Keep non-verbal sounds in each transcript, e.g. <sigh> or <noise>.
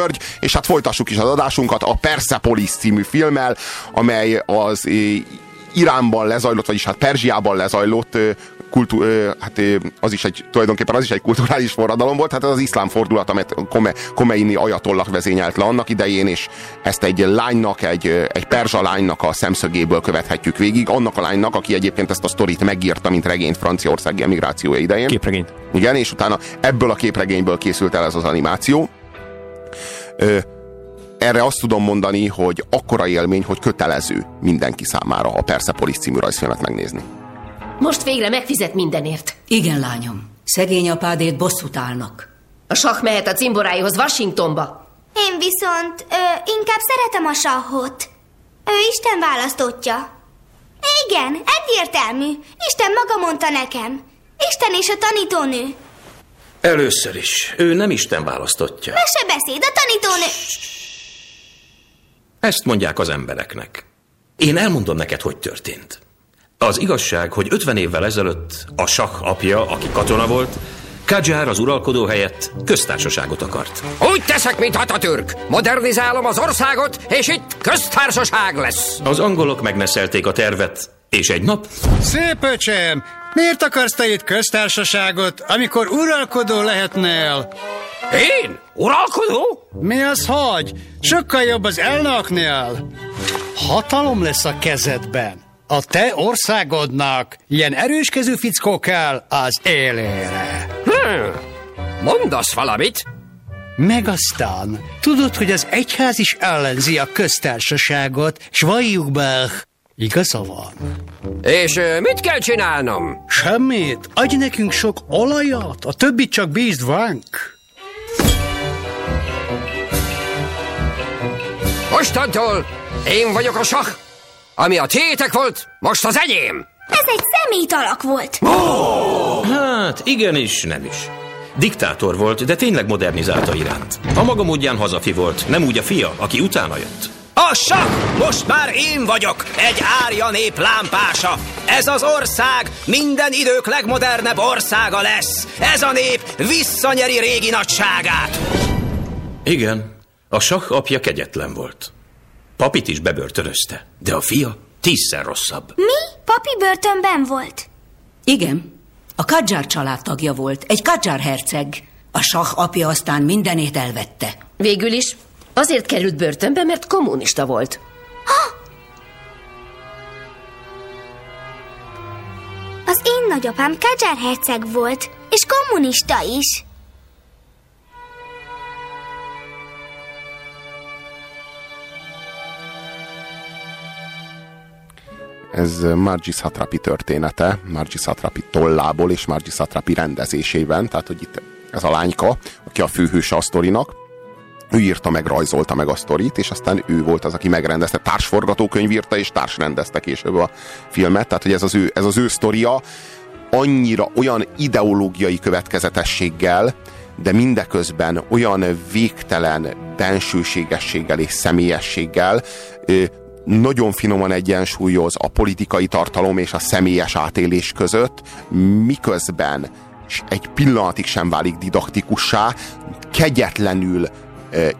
György, és hát folytassuk is az adásunkat a Persepolis című filmmel, amely az Iránban lezajlott, vagyis hát Perzsiában lezajlott kultú, hát az is egy, tulajdonképpen az is egy kulturális forradalom volt, hát ez az iszlám fordulat, amit Kome, Komeini ajatollak vezényelt le annak idején, és ezt egy lánynak, egy, egy perzsa lánynak a szemszögéből követhetjük végig, annak a lánynak, aki egyébként ezt a sztorit megírta, mint regényt Franciaországi emigrációja idején. Képregényt. Igen, és utána ebből a képregényből készült el ez az animáció. Ö, erre azt tudom mondani, hogy akkora élmény, hogy kötelező mindenki számára a Persepolis című rajzfilmet megnézni. Most végre megfizet mindenért. Igen, lányom. Szegény apádét bosszút állnak. A sakk mehet a cimboráihoz Washingtonba. Én viszont ö, inkább szeretem a sahot. Ő Isten választottja. Igen, egyértelmű. Isten maga mondta nekem. Isten és a tanítónő. Először is, ő nem Isten választottja. Mese beszéd, a tanítónő... Ezt mondják az embereknek. Én elmondom neked, hogy történt. Az igazság, hogy 50 évvel ezelőtt a Sach apja, aki katona volt, Kadzsár az uralkodó helyett köztársaságot akart. Úgy teszek, mint Hatatürk. Modernizálom az országot, és itt köztársaság lesz. Az angolok megneszelték a tervet, és egy nap... Szép öcsém, miért akarsz te itt köztársaságot, amikor uralkodó lehetnél? Én? Uralkodó? Mi az, hogy? Sokkal jobb az elnöknél. Hatalom lesz a kezedben a te országodnak ilyen erőskező fickó kell az élére. Hmm. Mondasz valamit? Meg aztán, tudod, hogy az egyház is ellenzi a köztársaságot, s valljuk be, igaza van. És mit kell csinálnom? Semmit, adj nekünk sok olajat, a többit csak bízd vánk. Mostantól én vagyok a sah, ami a tiétek volt, most az enyém! Ez egy szemét alak volt! Oh! Hát, igenis, nem is. Diktátor volt, de tényleg modernizálta iránt. A maga módján hazafi volt, nem úgy a fia, aki utána jött. A sak! Most már én vagyok, egy árja nép lámpása. Ez az ország minden idők legmodernebb országa lesz. Ez a nép visszanyeri régi nagyságát. Igen, a sak apja kegyetlen volt. Papit is bebörtönözte, de a fia tízszer rosszabb. Mi? Papi börtönben volt? Igen. A Kadzsár családtagja volt, egy Kadzsár herceg. A sah apja aztán mindenét elvette. Végül is azért került börtönbe, mert kommunista volt. Ha! Az én nagyapám Kadzsár herceg volt, és kommunista is. Ez Margis Satrapi története, Margis Satrapi tollából és Margis Satrapi rendezésében, tehát hogy itt ez a lányka, aki a főhőse a sztorinak, ő írta meg, rajzolta meg a sztorit, és aztán ő volt az, aki megrendezte, társforgatókönyv írta, és társrendezte később a filmet, tehát hogy ez az ő, ez az ő sztoria annyira olyan ideológiai következetességgel, de mindeközben olyan végtelen bensőségességgel és személyességgel nagyon finoman egyensúlyoz a politikai tartalom és a személyes átélés között, miközben egy pillanatig sem válik didaktikussá, kegyetlenül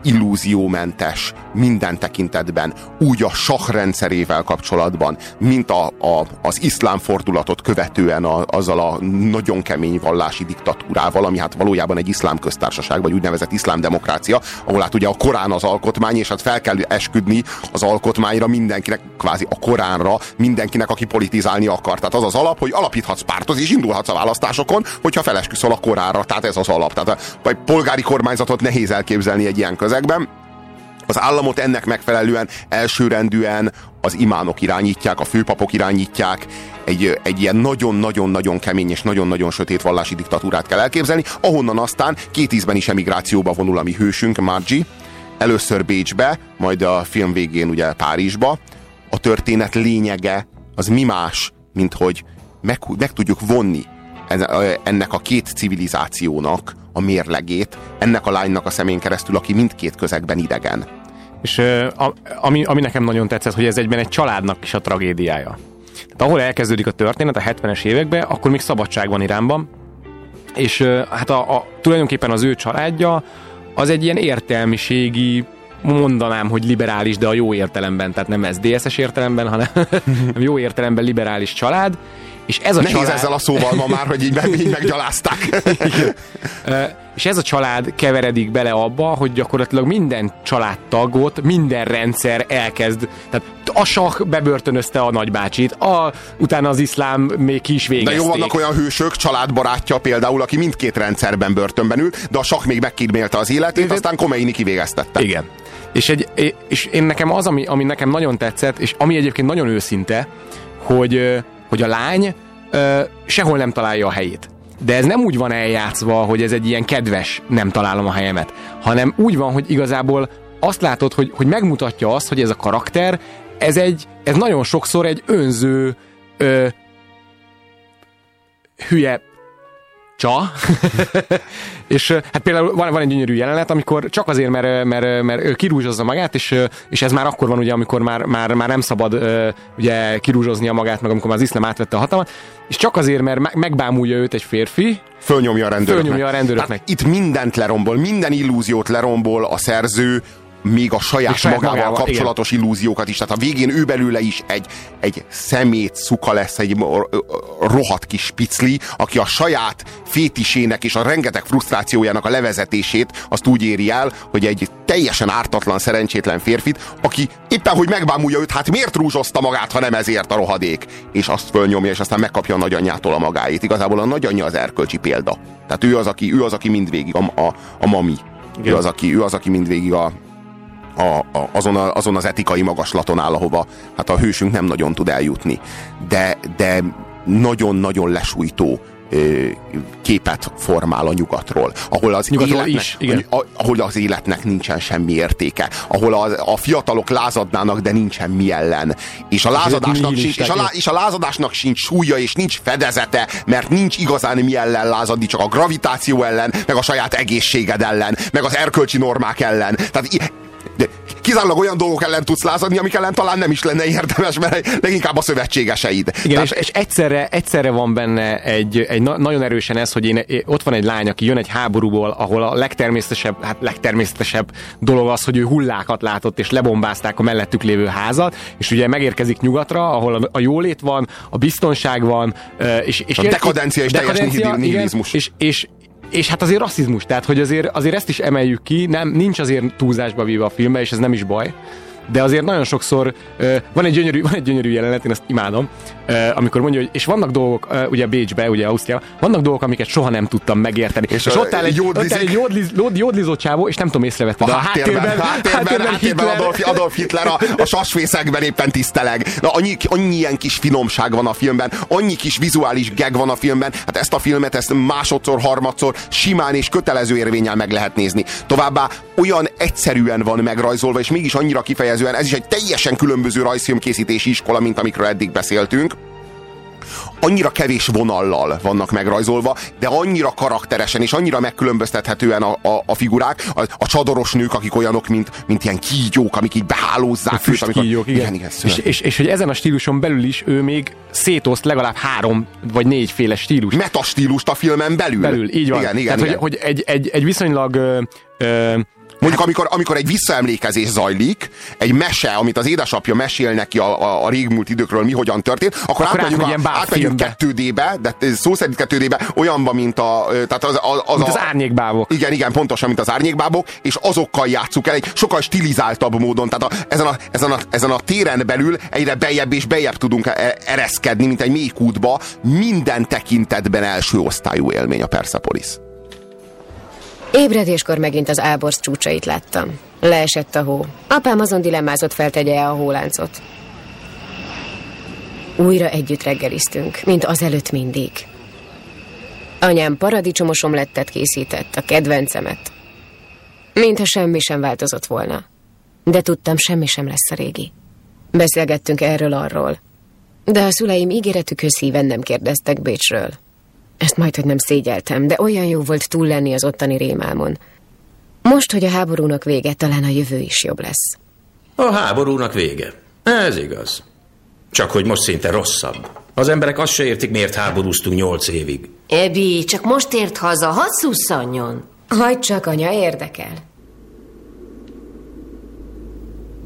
illúziómentes minden tekintetben, úgy a sah rendszerével kapcsolatban, mint a, a, az iszlám fordulatot követően a, azzal a nagyon kemény vallási diktatúrával, ami hát valójában egy iszlám köztársaság, vagy úgynevezett iszlám demokrácia, ahol hát ugye a Korán az alkotmány, és hát fel kell esküdni az alkotmányra mindenkinek, kvázi a Koránra, mindenkinek, aki politizálni akar. Tehát az az alap, hogy alapíthatsz pártot, és indulhatsz a választásokon, hogyha felesküszöl a Koránra. Tehát ez az alap. Tehát a, polgári kormányzatot nehéz elképzelni egy ilyen közegben. Az államot ennek megfelelően elsőrendűen az imánok irányítják, a főpapok irányítják, egy, egy ilyen nagyon-nagyon-nagyon kemény és nagyon-nagyon sötét vallási diktatúrát kell elképzelni, ahonnan aztán két ízben is emigrációba vonul a mi hősünk, Margie, először Bécsbe, majd a film végén ugye Párizsba. A történet lényege az mi más, mint hogy meg, meg tudjuk vonni ennek a két civilizációnak a mérlegét, ennek a lánynak a szemén keresztül, aki mindkét közegben idegen. És ami, ami nekem nagyon tetszett, hogy ez egyben egy családnak is a tragédiája. Tehát ahol elkezdődik a történet a 70-es években, akkor még szabadság van Iránban, és hát a, a, tulajdonképpen az ő családja az egy ilyen értelmiségi mondanám, hogy liberális, de a jó értelemben, tehát nem SZDSZ-es értelemben, hanem <laughs> jó értelemben liberális család, és ez a Nehéz család... ezzel a szóval ma már, hogy így, meg, így meggyalázták. és ez a család keveredik bele abba, hogy gyakorlatilag minden családtagot, minden rendszer elkezd, tehát a sah bebörtönözte a nagybácsit, a, utána az iszlám még ki is De végezték. jó, vannak olyan hősök, családbarátja például, aki mindkét rendszerben börtönben ül, de a sak még megkímélte az életét, aztán Komeini kivégeztette. Igen. És, egy, és én nekem az, ami, ami nekem nagyon tetszett, és ami egyébként nagyon őszinte, hogy, hogy a lány ö, sehol nem találja a helyét. De ez nem úgy van eljátszva, hogy ez egy ilyen kedves, nem találom a helyemet, hanem úgy van, hogy igazából azt látod, hogy, hogy megmutatja azt, hogy ez a karakter, ez egy, ez nagyon sokszor egy önző, ö, hülye csa. <laughs> és hát például van, van egy gyönyörű jelenet, amikor csak azért, mert, mert, mert ő kirúzsozza magát, és, és ez már akkor van, ugye, amikor már, már, már nem szabad ugye, kirúzsoznia magát, meg amikor már az iszlám átvette a hatalmat, és csak azért, mert me- megbámulja őt egy férfi, Fölnyomja a rendőröknek. Fölnyomja a rendőröknek. Tehát itt mindent lerombol, minden illúziót lerombol a szerző, még a saját, saját magával, magával, kapcsolatos illúziókat is. Tehát a végén ő belőle is egy, egy szemét szuka lesz, egy rohadt kis picli, aki a saját fétisének és a rengeteg frusztrációjának a levezetését azt úgy éri el, hogy egy teljesen ártatlan, szerencsétlen férfit, aki éppen, hogy megbámulja őt, hát miért rúzsozta magát, ha nem ezért a rohadék? És azt fölnyomja, és aztán megkapja a nagyanyjától a magáét. Igazából a nagyanyja az erkölcsi példa. Tehát ő az, aki, ő az, aki mindvégig a, a, a mami. Ő az, aki, ő az, aki mindvégig a, a, a, azon, a, azon az etikai magaslaton áll, ahova hát a hősünk nem nagyon tud eljutni. De, de nagyon-nagyon lesújtó képet formál a nyugatról, ahol az, Nyugatról életnek, is, igen. ahol az életnek nincsen semmi értéke, ahol a, a fiatalok lázadnának, de nincsen mi ellen. És a lázadásnak, sincs, és, a, lá, és a lázadásnak sincs súlya, és nincs fedezete, mert nincs igazán mi ellen lázadni, csak a gravitáció ellen, meg a saját egészséged ellen, meg az erkölcsi normák ellen. Tehát de kizárólag olyan dolgok ellen tudsz lázadni, amik ellen talán nem is lenne érdemes, mert leginkább a szövetségeseid. Igen, Tehát- és, és egyszerre, egyszerre van benne egy, egy na, nagyon erősen ez, hogy én, ott van egy lány, aki jön egy háborúból, ahol a legtermészetesebb, hát legtermészetesebb dolog az, hogy ő hullákat látott, és lebombázták a mellettük lévő házat, és ugye megérkezik nyugatra, ahol a, a jólét van, a biztonság van, és, és A dekadencia és teljes nihil- nihilizmus. és, és, és hát azért rasszizmus, tehát hogy azért, azért ezt is emeljük ki, nem, nincs azért túlzásba víva a filmbe, és ez nem is baj, de azért nagyon sokszor uh, van, egy gyönyörű, <laughs> van egy gyönyörű jelenet, én ezt imádom, uh, amikor mondja, hogy és vannak dolgok, uh, ugye Bécsbe, ugye Ausztriában, vannak dolgok, amiket soha nem tudtam megérteni. És, és ott áll egy, ott áll jódlizik. egy jódliz, jód, jódlizó csávó, és nem tudom észrevetni, A a háttérben, háttérben, háttérben, háttérben Hitler- Adolf, Adolf Hitler a, a sasfészekben éppen tiszteleg. Na, annyi, annyi ilyen kis finomság van a filmben, annyi kis vizuális gag van a filmben, hát ezt a filmet ezt másodszor, harmadszor simán és kötelező érvényel meg lehet nézni. Továbbá olyan egyszerűen van megrajzolva, és mégis annyira kifejezően, ez is egy teljesen különböző rajzfilmkészítési iskola, mint amikről eddig beszéltünk annyira kevés vonallal vannak megrajzolva, de annyira karakteresen és annyira megkülönböztethetően a, a, a figurák, a, a csadoros nők, akik olyanok, mint, mint ilyen kígyók, amik így behálózzák őt, amikor... Igen. igen, igen és, és, és, hogy ezen a stíluson belül is ő még szétoszt legalább három vagy négyféle stílus. metastílust a filmen belül. belül, így van. Igen, igen, Tehát, igen. Hogy, hogy egy, egy, egy viszonylag ö, ö, Mondjuk, amikor, amikor egy visszaemlékezés zajlik, egy mese, amit az édesapja mesél neki a, a, a régmúlt időkről, mi hogyan történt, akkor, Akkor átmegyünk, átmegy ilyen a, átmegyünk. 2D-be, de szó szerint 2D-be, olyanban, mint a... Tehát az, az, az, mint a, az árnyékbábok. Igen, igen, pontosan, mint az árnyékbábok, és azokkal játsszuk el egy sokkal stilizáltabb módon. Tehát a, ezen, a, ezen, a, ezen a téren belül egyre bejebb és bejebb tudunk e- ereszkedni, mint egy mély kútba. Minden tekintetben első osztályú élmény a Persepolis. Ébredéskor megint az áborz csúcsait láttam. Leesett a hó. Apám azon dilemmázott feltegye a hóláncot. Újra együtt reggeliztünk, mint azelőtt mindig. Anyám paradicsomos omlettet készített, a kedvencemet. Mintha semmi sem változott volna. De tudtam, semmi sem lesz a régi. Beszélgettünk erről-arról. De a szüleim ígéretükhöz híven nem kérdeztek Bécsről. Ezt majd, hogy nem szégyeltem, de olyan jó volt túl lenni az ottani rémálmon. Most, hogy a háborúnak vége, talán a jövő is jobb lesz. A háborúnak vége. Ez igaz. Csak hogy most szinte rosszabb. Az emberek azt se értik, miért háborúztunk nyolc évig. Ebi, csak most ért haza, hadd szusszanjon. Hagyd csak, anya, érdekel.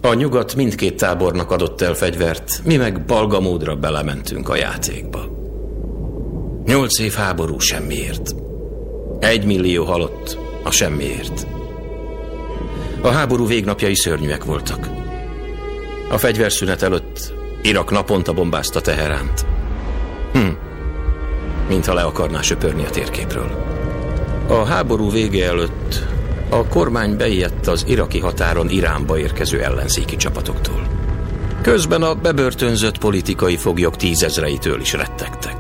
A nyugat mindkét tábornak adott el fegyvert, mi meg balgamódra belementünk a játékba. Nyolc év háború semmiért. Egy millió halott a semmiért. A háború végnapjai szörnyűek voltak. A fegyverszünet előtt Irak naponta bombázta Teheránt. Hm. Mintha le akarná söpörni a térképről. A háború vége előtt a kormány beijedt az iraki határon Iránba érkező ellenzéki csapatoktól. Közben a bebörtönzött politikai foglyok tízezreitől is rettegtek.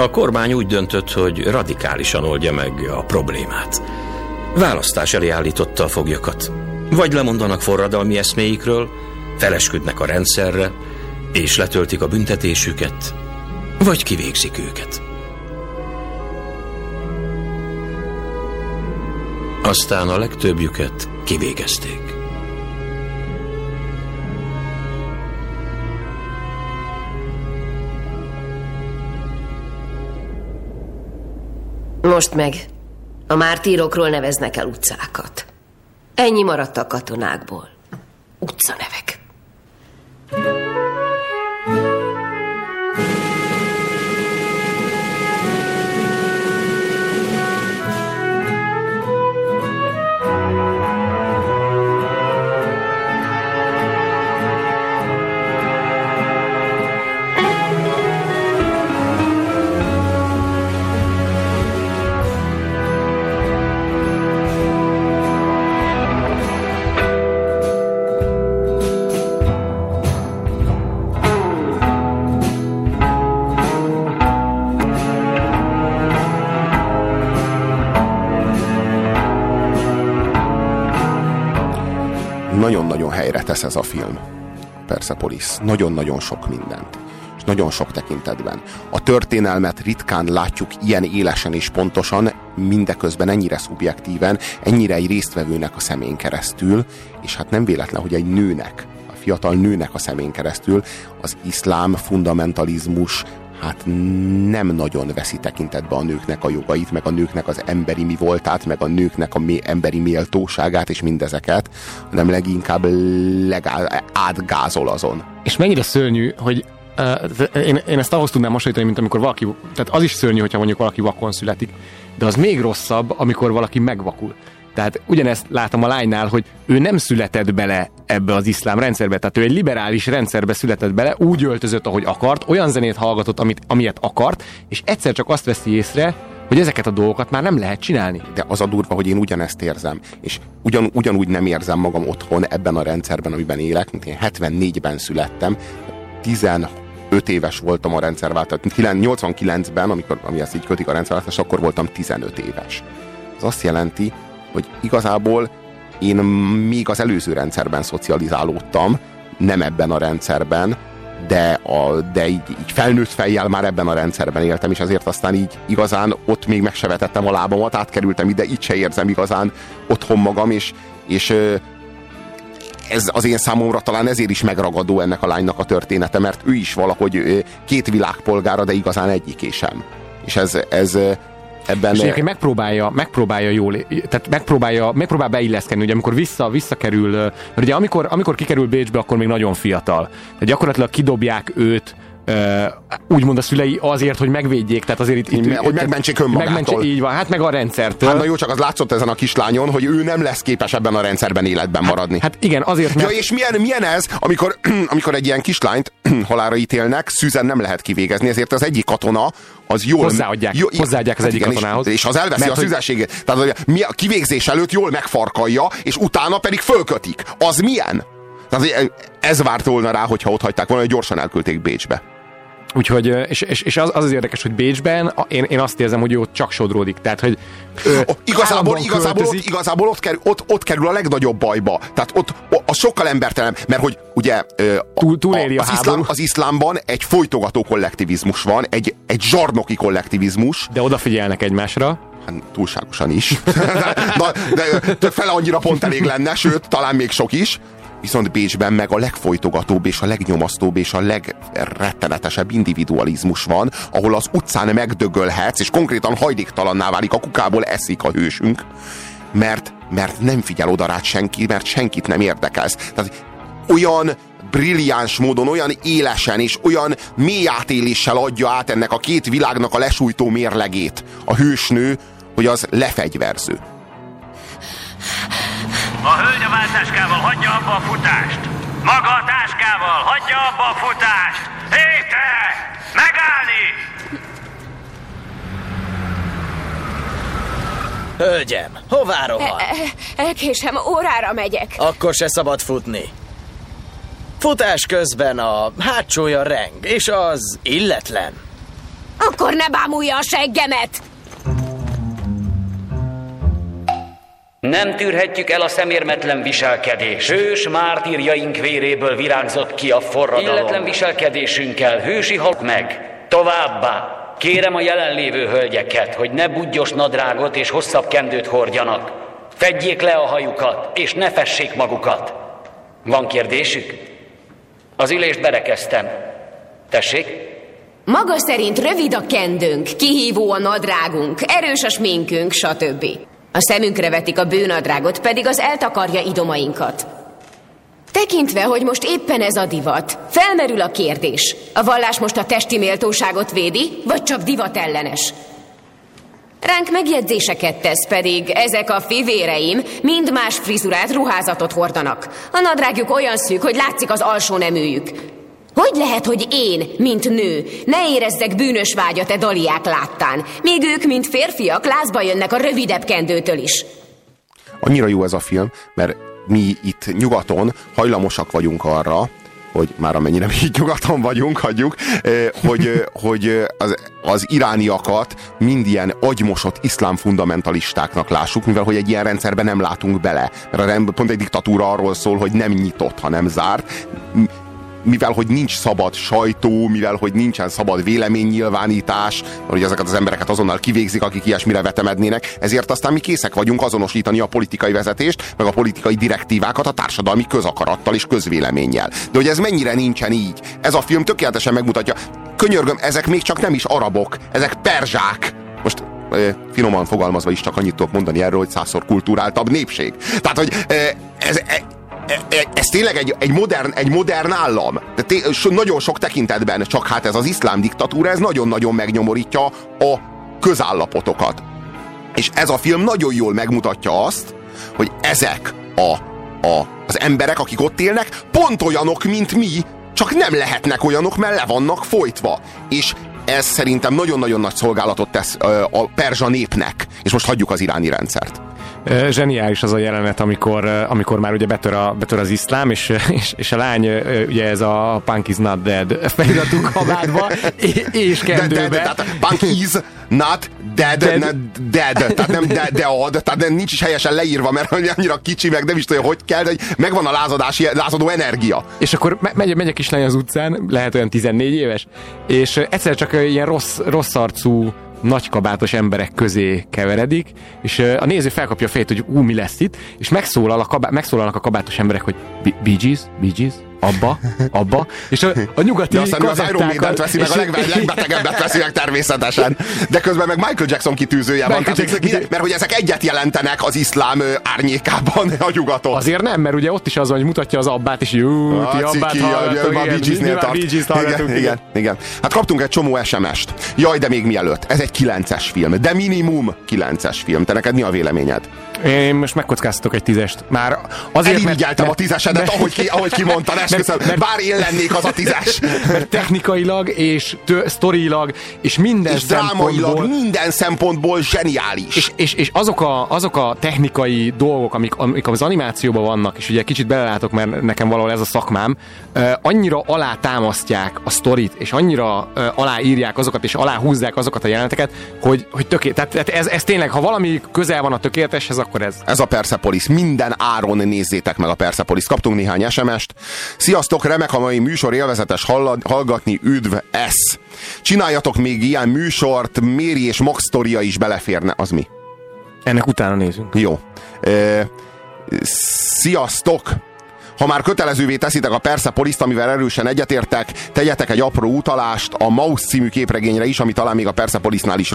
A kormány úgy döntött, hogy radikálisan oldja meg a problémát. Választás elé állította a foglyokat. Vagy lemondanak forradalmi eszméikről, felesküdnek a rendszerre, és letöltik a büntetésüket, vagy kivégzik őket. Aztán a legtöbbjüket kivégezték. Most meg a mártírokról neveznek el utcákat. Ennyi maradt a katonákból. Utcanevek. nagyon-nagyon tesz ez a film. Persepolis. Nagyon-nagyon sok mindent. És nagyon sok tekintetben. A történelmet ritkán látjuk ilyen élesen és pontosan, mindeközben ennyire szubjektíven, ennyire egy résztvevőnek a szemén keresztül, és hát nem véletlen, hogy egy nőnek, a fiatal nőnek a szemén keresztül az iszlám fundamentalizmus hát nem nagyon veszi tekintetbe a nőknek a jogait, meg a nőknek az emberi mi voltát, meg a nőknek a mé- emberi méltóságát, és mindezeket, hanem leginkább legá- átgázol azon. És mennyire szörnyű, hogy uh, én, én ezt ahhoz tudnám hasonlítani, mint amikor valaki, tehát az is szörnyű, hogyha mondjuk valaki vakon születik, de az még rosszabb, amikor valaki megvakul. Tehát ugyanezt látom a lánynál, hogy ő nem született bele ebbe az iszlám rendszerbe, tehát ő egy liberális rendszerbe született bele, úgy öltözött, ahogy akart, olyan zenét hallgatott, amit, amilyet akart, és egyszer csak azt veszi észre, hogy ezeket a dolgokat már nem lehet csinálni. De az a durva, hogy én ugyanezt érzem, és ugyan, ugyanúgy nem érzem magam otthon ebben a rendszerben, amiben élek, mint én 74-ben születtem, 15 éves voltam a rendszerváltás, 89-ben, amikor, ami ezt így kötik a rendszerváltás, akkor voltam 15 éves. Ez azt jelenti, hogy igazából én még az előző rendszerben szocializálódtam, nem ebben a rendszerben, de, a, de így, így felnőtt fejjel már ebben a rendszerben éltem, és azért aztán így igazán ott még meg se vetettem a lábamat, átkerültem ide, így se érzem igazán otthon magam, és, és ez az én számomra talán ezért is megragadó ennek a lánynak a története, mert ő is valahogy két világpolgára, de igazán egyiké sem. És ez, ez, ebben... És egyébként megpróbálja, megpróbálja jól, tehát megpróbálja, megpróbál beilleszkedni, ugye amikor vissza, visszakerül, mert ugye amikor, amikor kikerül Bécsbe, akkor még nagyon fiatal. Tehát gyakorlatilag kidobják őt, úgymond a szülei azért, hogy megvédjék, tehát azért itt... itt hogy megmentsék önmagától. Megmentsék, így van, hát meg a rendszertől. Hát na jó, csak az látszott ezen a kislányon, hogy ő nem lesz képes ebben a rendszerben életben hát, maradni. Hát igen, azért, mert... Ja, és milyen, milyen ez, amikor, <clears throat> amikor egy ilyen kislányt <clears throat> halára ítélnek, szűzen nem lehet kivégezni, ezért az egyik katona az jól... Hozzáadják, jó, hozzáadják az hát egyik igen, katonához. És, és az elveszi mert, a szüzességét. Tehát a kivégzés előtt jól megfarkalja, és utána pedig fölkötik. Az milyen? Tehát ez várt volna rá, hogyha ott hagyták volna, hogy gyorsan elküldték Bécsbe. Úgyhogy, és, és, és az, az az érdekes, hogy Bécsben én, én azt érzem, hogy ott csak sodródik. Tehát, hogy ö, igazából, igazából, ott, igazából ott, kerül, ott, ott kerül a legnagyobb bajba. Tehát ott az sokkal embertelen, mert hogy ugye Túl, túléli a, az, iszlám, az iszlámban egy folytogató kollektivizmus van, egy, egy zsarnoki kollektivizmus. De odafigyelnek egymásra. Hát túlságosan is. <laughs> de, de, de fele annyira pont elég lenne, sőt, talán még sok is. Viszont Bécsben meg a legfolytogatóbb és a legnyomasztóbb és a legrettenetesebb individualizmus van, ahol az utcán megdögölhetsz, és konkrétan hajléktalanná válik, a kukából eszik a hősünk, mert, mert nem figyel oda rád senki, mert senkit nem érdekelsz. Tehát olyan brilliáns módon, olyan élesen és olyan mély átéléssel adja át ennek a két világnak a lesújtó mérlegét a hősnő, hogy az lefegyverző. A hölgy a váltáskával hagyja abba a futást! Maga a táskával hagyja abba a futást! Hé te! Megállni! Hölgyem, hová rohan? Elkésem, órára megyek. Akkor se szabad futni. Futás közben a hátsója reng, és az illetlen. Akkor ne bámulja a seggemet! Nem tűrhetjük el a szemérmetlen viselkedés. Hős mártírjaink véréből virágzott ki a forradalom. Illetlen viselkedésünkkel hősi halk meg. Továbbá, kérem a jelenlévő hölgyeket, hogy ne budgyos nadrágot és hosszabb kendőt hordjanak. Fedjék le a hajukat, és ne fessék magukat. Van kérdésük? Az ülést berekeztem. Tessék? Maga szerint rövid a kendőnk, kihívó a nadrágunk, erős a sminkünk, stb. A szemünkre vetik a bőnadrágot, pedig az eltakarja idomainkat. Tekintve, hogy most éppen ez a divat, felmerül a kérdés. A vallás most a testi méltóságot védi, vagy csak divat ellenes? Ránk megjegyzéseket tesz, pedig ezek a fivéreim mind más frizurát, ruházatot hordanak. A nadrágjuk olyan szűk, hogy látszik az alsó neműjük. Hogy lehet, hogy én, mint nő, ne érezzek bűnös vágyat e daliák láttán, míg ők, mint férfiak, lázba jönnek a rövidebb kendőtől is? Annyira jó ez a film, mert mi itt nyugaton hajlamosak vagyunk arra, hogy már amennyire mi így nyugaton vagyunk, hagyjuk, hogy, hogy az, az irániakat mind ilyen agymosott iszlám fundamentalistáknak lássuk, mivel hogy egy ilyen rendszerben nem látunk bele. Mert a rend, pont egy diktatúra arról szól, hogy nem nyitott, hanem zárt mivel hogy nincs szabad sajtó, mivel hogy nincsen szabad véleménynyilvánítás, hogy ezeket az embereket azonnal kivégzik, akik ilyesmire vetemednének, ezért aztán mi készek vagyunk azonosítani a politikai vezetést, meg a politikai direktívákat a társadalmi közakarattal és közvéleménnyel. De hogy ez mennyire nincsen így, ez a film tökéletesen megmutatja. Könyörgöm, ezek még csak nem is arabok, ezek perzsák. Most finoman fogalmazva is csak annyit tudok mondani erről, hogy százszor kultúráltabb népség. Tehát, hogy ez, ez tényleg egy, egy, modern, egy modern állam. De té, nagyon sok tekintetben, csak hát ez az iszlám diktatúra, ez nagyon-nagyon megnyomorítja a közállapotokat. És ez a film nagyon jól megmutatja azt, hogy ezek a, a, az emberek, akik ott élnek, pont olyanok, mint mi, csak nem lehetnek olyanok, mert le vannak folytva. És ez szerintem nagyon-nagyon nagy szolgálatot tesz a perzsa népnek. És most hagyjuk az iráni rendszert. Zseniális az a jelenet, amikor, amikor már ugye betör, a, betör az iszlám, és, és, és a lány ugye ez a punk is not dead feliratú kabátba, <laughs> és kendőbe. De, de, de, tehát punk is not dead, dead. Ne, dead. tehát nem de, de ad, tehát nem, nincs is helyesen leírva, mert annyira kicsi, meg nem is tudja, hogy kell, de megvan a lázadási, lázadó energia. És akkor megy, megy a kislány az utcán, lehet olyan 14 éves, és egyszer csak ilyen rossz, rossz arcú nagykabátos emberek közé keveredik, és a néző felkapja a fejét, hogy ú, mi lesz itt, és megszólal a kabá- megszólalnak a kabátos emberek, hogy Bee Gees, Bee Gees, abba, abba, és a, a nyugati De aztán az Iron maiden veszi meg, a legbe, legbetegebbet veszi meg természetesen. De közben meg Michael Jackson kitűzője Michael van, Jackson kitűző. mert hogy ezek egyet jelentenek az iszlám árnyékában <laughs> a nyugaton. Azért nem, mert ugye ott is az, hogy mutatja az abbát, és jó, ti abbát hallgatok, a igen, tart. Igen, igen, igen. Hát kaptunk egy csomó SMS-t. Jaj, de még mielőtt. Ez egy 9-es film, de minimum 9-es film. Te neked mi a véleményed? Én most megkockáztatok egy tízest. Már azért, mert, mert, a tízesedet, mert, ahogy, ki, ahogy kimondtad, esküszöm, mert, bár én lennék az a tízes. Mert technikailag és tő, sztorilag és minden és szempontból... minden szempontból zseniális. És, és, és azok, a, azok a technikai dolgok, amik, amik az animációban vannak, és ugye kicsit belelátok, mert nekem valahol ez a szakmám, annyira alá támasztják a sztorit, és annyira aláírják azokat, és alá húzzák azokat a jeleneteket, hogy, hogy töké, tehát, tehát ez, ez tényleg, ha valami közel van a tökéleteshez, akkor ez. Ez a Persepolis. Minden áron nézzétek meg a Persepolis. Kaptunk néhány SMS-t. Sziasztok, remek a mai műsor, élvezetes hallgatni, üdv, ez. Csináljatok még ilyen műsort, Méri és Max sztoria is beleférne. Az mi? Ennek utána nézünk. Jó. E, sziasztok! Ha már kötelezővé teszitek a Persepoliszt, amivel erősen egyetértek, tegyetek egy apró utalást a Maus című képregényre is, ami talán még a Persepolisnál is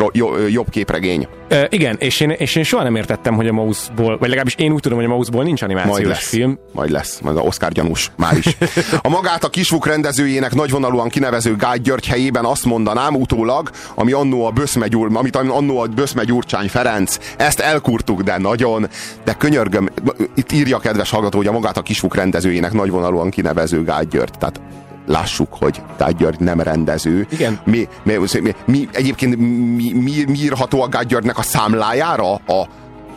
jobb képregény. E, igen, és én, és én soha nem értettem, hogy a Mausból, vagy legalábbis én úgy tudom, hogy a Mausból nincs animációs Majd lesz. film. Majd lesz, majd a Oscar gyanús, már is. A magát a kisvuk rendezőjének nagyvonalúan kinevező Gágy György helyében azt mondanám utólag, ami annó a Böszmegyúr, amit annó a Böszmegyúrcsány Ferenc, ezt elkurtuk, de nagyon, de könyörgöm, itt írja a kedves hallgató, hogy a magát a kisvuk rendezőjének nagyvonalúan kinevező Gágy György, tehát lássuk, hogy Gágy György nem rendező. Igen. Mi, mi, mi, mi egyébként mi, mi, mi írható a Gágy Györgynek a számlájára? A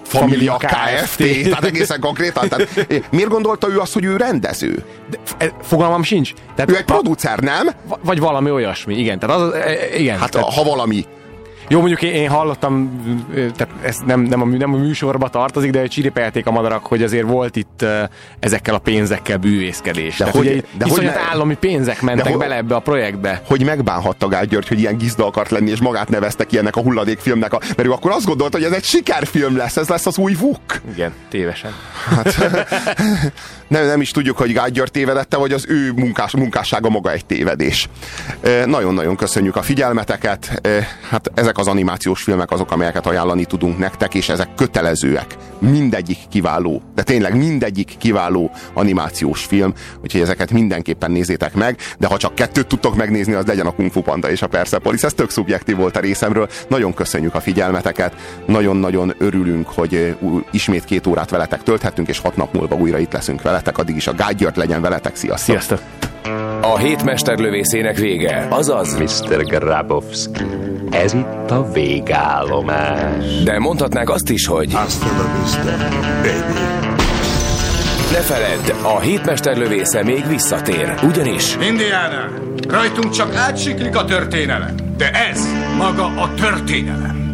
Familia Kft. Tehát egészen konkrétan. Tehát, eh, <laughs> miért gondolta ő azt, hogy ő rendező? De, e, fogalmam sincs. Tehát Ő egy producer, nem? Va- Vagy valami olyasmi, igen. Tehát az, e, igen. Hát tehát, ha valami. Jó, mondjuk én, én hallottam, tehát ez nem, nem, a, nem a műsorba tartozik, de csiripelték a madarak, hogy azért volt itt ezekkel a pénzekkel bűvészkedés. De tehát hogy- ugye itt de hogy ne- állami pénzek mentek hogy- bele ebbe a projektbe. Hogy megbánhatta Gágy György, hogy ilyen gizda akart lenni, és magát nevezte ki ennek a hulladékfilmnek. A, mert ő akkor azt gondolta, hogy ez egy sikerfilm lesz, ez lesz az új Vuk. Igen, tévesen. <laughs> Nem, nem is tudjuk, hogy Gágy György tévedette, vagy az ő munkás, munkássága maga egy tévedés. Nagyon-nagyon köszönjük a figyelmeteket. Hát ezek az animációs filmek azok, amelyeket ajánlani tudunk nektek, és ezek kötelezőek. Mindegyik kiváló, de tényleg mindegyik kiváló animációs film, úgyhogy ezeket mindenképpen nézzétek meg, de ha csak kettőt tudtok megnézni, az legyen a Kung Fu Panda és a Persepolis. Ez tök szubjektív volt a részemről. Nagyon köszönjük a figyelmeteket, nagyon-nagyon örülünk, hogy ismét két órát veletek tölthetünk, és hat nap múlva újra itt leszünk veletek, addig is a Gágy legyen veletek. Sziasztok! Sziasztok! A hét mesterlövészének vége, azaz Mr. Grabowski. Ez itt a végállomás. De mondhatnák azt is, hogy Hasta la vista, baby. ne feledd, a hétmesterlövésze még visszatér, ugyanis Indiana, rajtunk csak átsiklik a történelem, de ez maga a történelem.